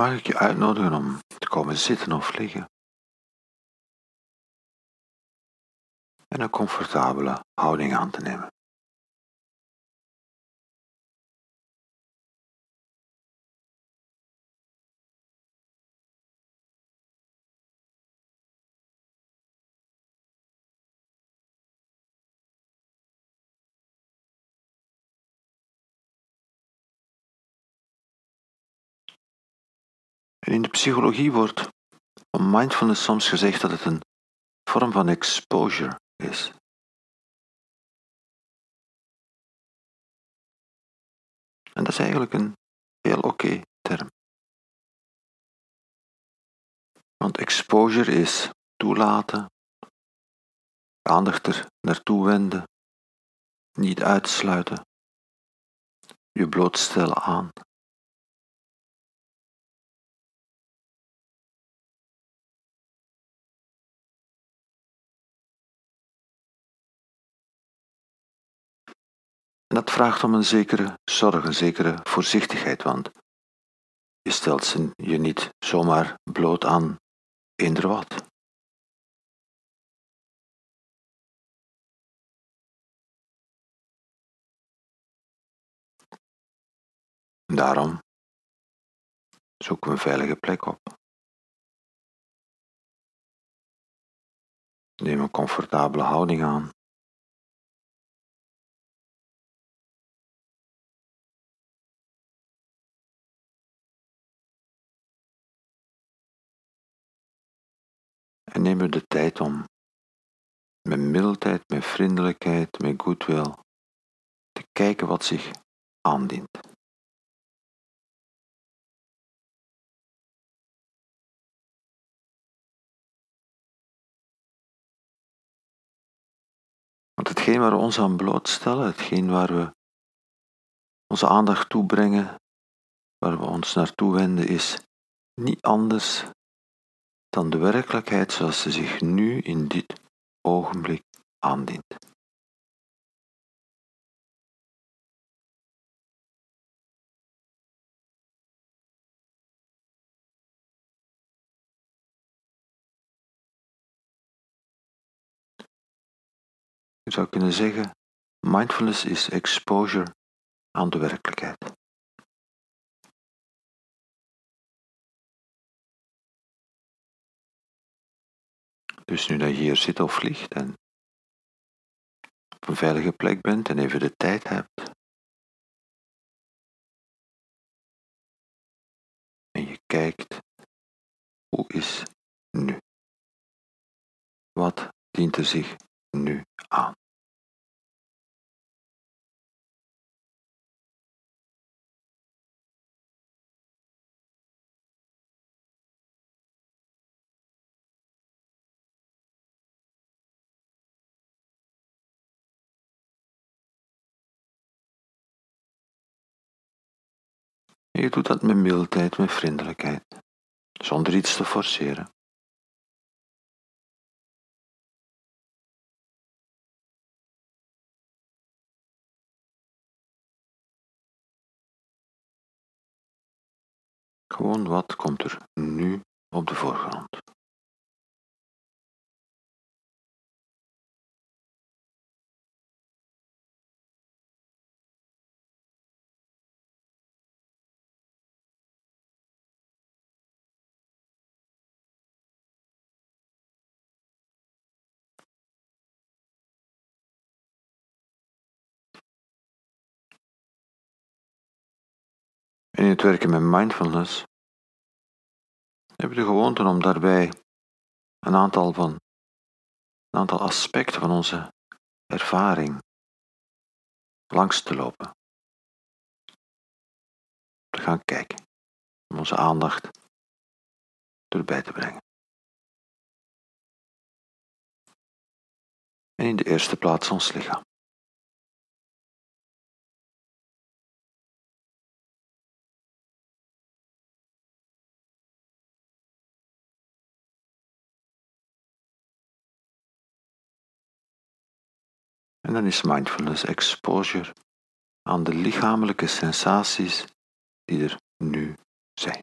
mag ik je uitnodigen om te komen zitten of liggen. En een comfortabele houding aan te nemen. In de psychologie wordt mindfulness soms gezegd dat het een vorm van exposure is. En dat is eigenlijk een heel oké term. Want exposure is toelaten, aandacht er naartoe wenden, niet uitsluiten, je blootstellen aan. En dat vraagt om een zekere zorg, een zekere voorzichtigheid, want je stelt ze je niet zomaar bloot aan eender wat. Daarom zoeken we een veilige plek op. Neem een comfortabele houding aan. En neem er de tijd om met mildheid, met vriendelijkheid, met goodwill te kijken wat zich aandient. Want hetgeen waar we ons aan blootstellen, hetgeen waar we onze aandacht toebrengen, waar we ons naartoe wenden, is niet anders dan de werkelijkheid zoals ze zich nu in dit ogenblik aandient. Je zou kunnen zeggen, mindfulness is exposure aan de werkelijkheid. Dus nu dat je hier zit of ligt en op een veilige plek bent en even de tijd hebt. En je kijkt, hoe is nu? Wat dient er zich nu aan? Je doet dat met mildheid, met vriendelijkheid, zonder iets te forceren. Gewoon wat komt er nu op de voorgrond. In het werken met mindfulness hebben we de gewoonte om daarbij een aantal, van, een aantal aspecten van onze ervaring langs te lopen. Te gaan kijken, om onze aandacht erbij te brengen. En in de eerste plaats ons lichaam. En dan is mindfulness exposure aan de lichamelijke sensaties die er nu zijn.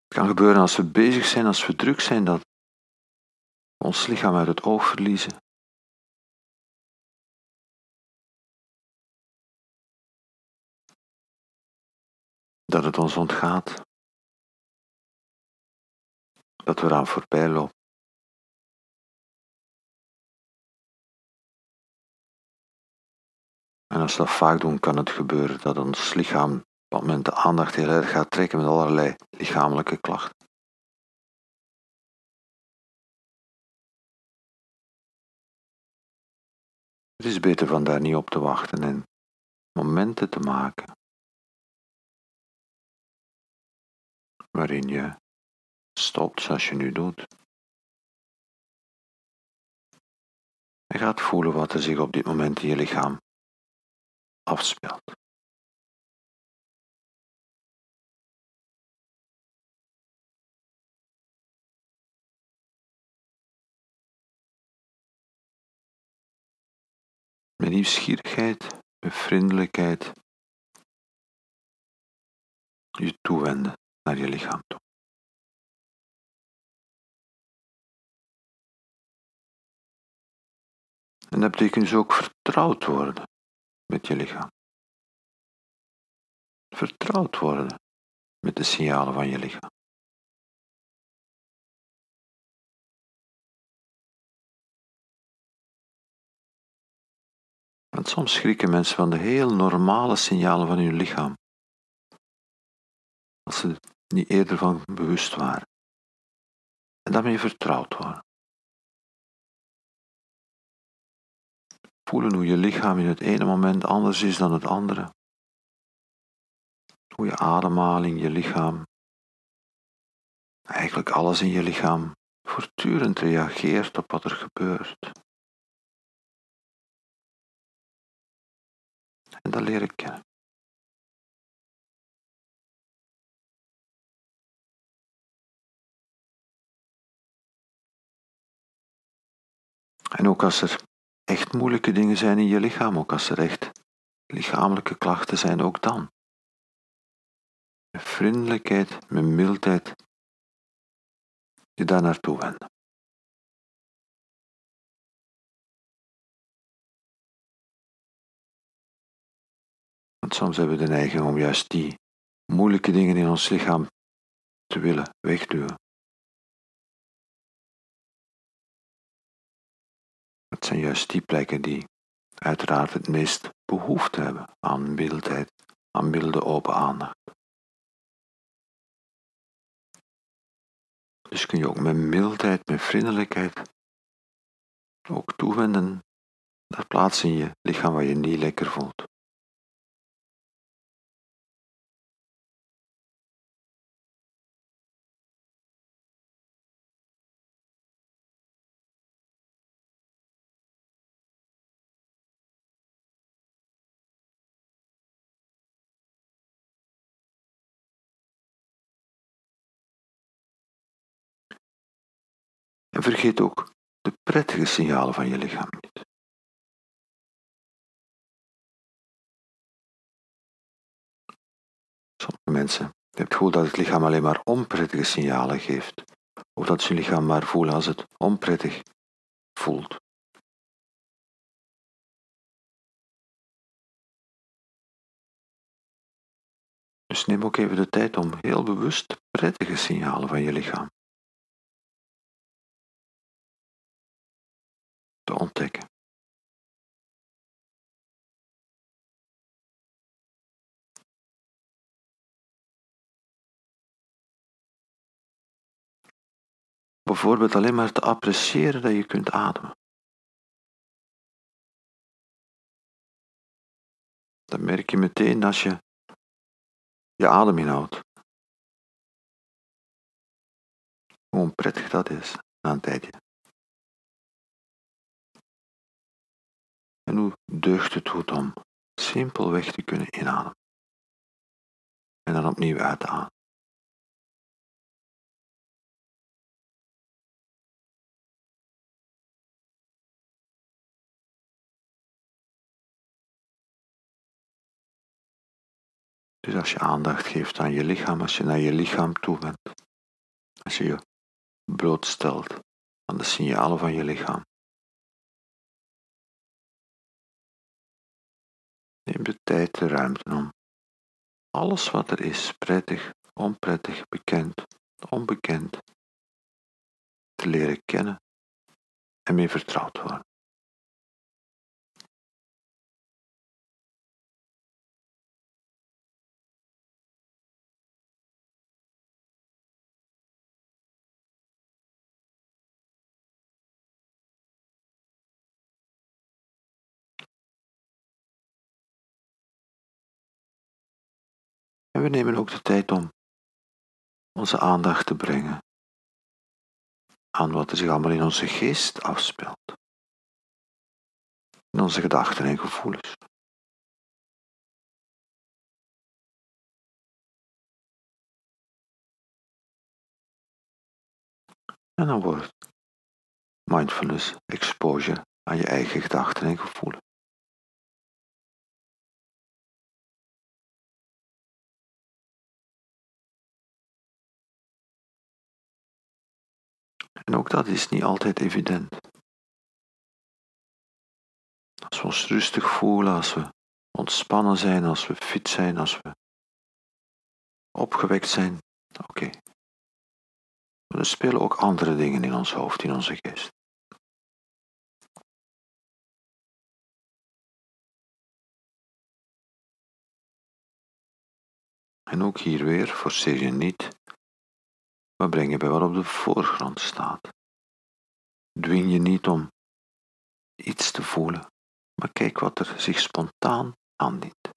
Het kan gebeuren als we bezig zijn, als we druk zijn, dat ons lichaam uit het oog verliezen. Dat het ons ontgaat. Dat we eraan voorbij lopen. En als we dat vaak doen, kan het gebeuren dat ons lichaam op dat moment de aandacht heel erg gaat trekken met allerlei lichamelijke klachten. Het is beter van daar niet op te wachten en momenten te maken waarin je stopt zoals je nu doet. En gaat voelen wat er zich op dit moment in je lichaam afspeelt. Met nieuwsgierigheid, met vriendelijkheid je toewenden naar je lichaam toe. En dat betekent dus ook vertrouwd worden met je lichaam. Vertrouwd worden met de signalen van je lichaam. Want soms schrikken mensen van de heel normale signalen van hun lichaam. Als ze niet eerder van bewust waren. En daarmee vertrouwd worden. Voelen hoe je lichaam in het ene moment anders is dan het andere. Hoe je ademhaling, je lichaam, eigenlijk alles in je lichaam voortdurend reageert op wat er gebeurt. En dat leer ik kennen. En ook als er echt moeilijke dingen zijn in je lichaam, ook als er echt lichamelijke klachten zijn, ook dan. Met vriendelijkheid, met mildheid, je daar naartoe wenden. Want soms hebben we de neiging om juist die moeilijke dingen in ons lichaam te willen wegduwen. Het zijn juist die plekken die uiteraard het meest behoefte hebben aan mildheid, aan milde open aandacht. Dus kun je ook met mildheid, met vriendelijkheid ook toewenden naar plaatsen in je lichaam waar je niet lekker voelt. En vergeet ook de prettige signalen van je lichaam niet. Sommige mensen hebben het gevoel dat het lichaam alleen maar onprettige signalen geeft, of dat ze hun lichaam maar voelen als het onprettig voelt. Dus neem ook even de tijd om heel bewust prettige signalen van je lichaam te ontdekken. Bijvoorbeeld alleen maar te appreciëren dat je kunt ademen. Dan merk je meteen als je je adem inhoudt. Hoe onprettig dat is na een tijdje. En hoe deugt het goed om simpelweg te kunnen inademen. En dan opnieuw uitademen. Dus als je aandacht geeft aan je lichaam, als je naar je lichaam toe bent, Als je je blootstelt aan de signalen van je lichaam. Neem de tijd, de ruimte om alles wat er is, prettig, onprettig, bekend, onbekend, te leren kennen en mee vertrouwd worden. En we nemen ook de tijd om onze aandacht te brengen aan wat er zich allemaal in onze geest afspeelt. In onze gedachten en gevoelens. En dan wordt mindfulness exposure aan je eigen gedachten en gevoelens. En ook dat is niet altijd evident. Als we ons rustig voelen, als we ontspannen zijn, als we fit zijn, als we opgewekt zijn, oké. Maar er spelen ook andere dingen in ons hoofd, in onze geest. En ook hier weer, forceer je niet maar breng je bij wat op de voorgrond staat. Dwing je niet om iets te voelen, maar kijk wat er zich spontaan aandient.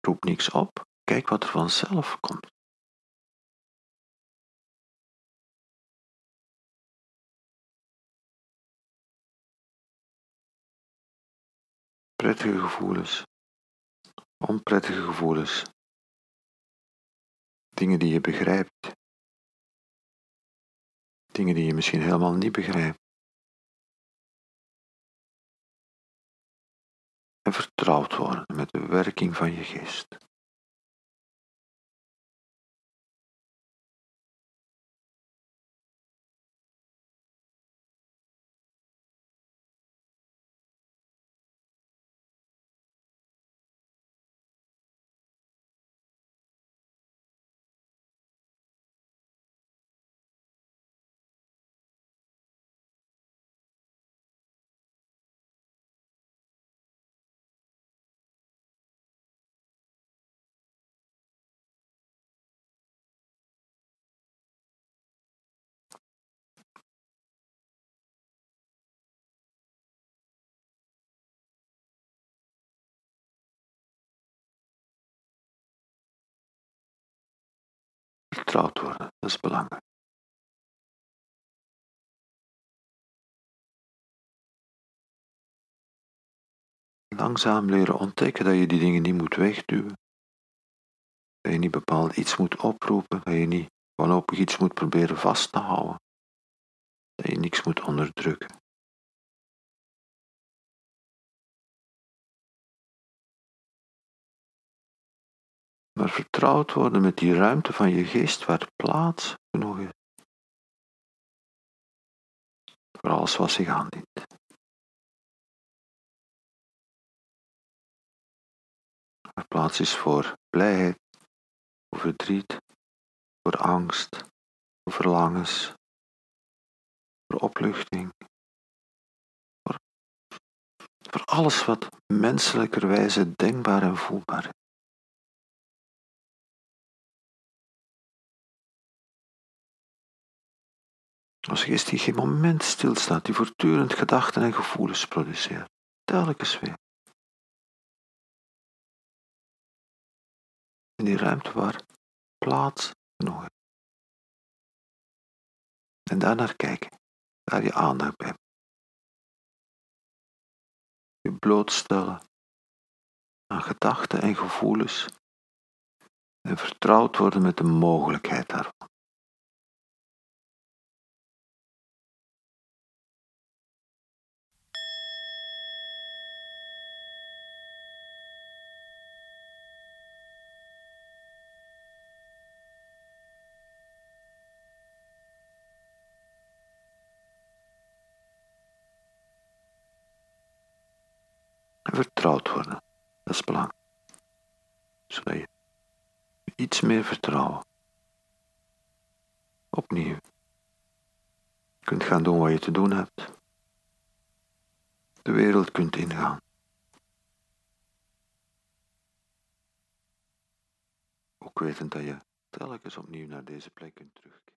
Roep niks op, kijk wat er vanzelf komt. Prettige gevoelens, onprettige gevoelens, Dingen die je begrijpt. Dingen die je misschien helemaal niet begrijpt. En vertrouwd worden met de werking van je geest. Vertrouwd worden, dat is belangrijk. Langzaam leren ontdekken dat je die dingen niet moet wegduwen. Dat je niet bepaald iets moet oproepen, dat je niet wanhopig iets moet proberen vast te houden. Dat je niks moet onderdrukken. Maar vertrouwd worden met die ruimte van je geest waar plaats genoeg is. Voor alles wat zich aandient. Waar plaats is voor blijheid, voor verdriet, voor angst, voor verlangens, voor opluchting, voor, voor alles wat menselijkerwijze denkbaar en voelbaar is. Als geest die geen moment stilstaat, die voortdurend gedachten en gevoelens produceert. Telkens weer. In die ruimte waar plaats genoeg is. En daarnaar kijken, daar je aandacht bij. Je blootstellen aan gedachten en gevoelens en vertrouwd worden met de mogelijkheid daarvan. Vertrouwd worden. Dat is belangrijk. Zodat je iets meer vertrouwen. Opnieuw. Kunt gaan doen wat je te doen hebt. De wereld kunt ingaan. Ook wetend dat je telkens opnieuw naar deze plek kunt terugkeren.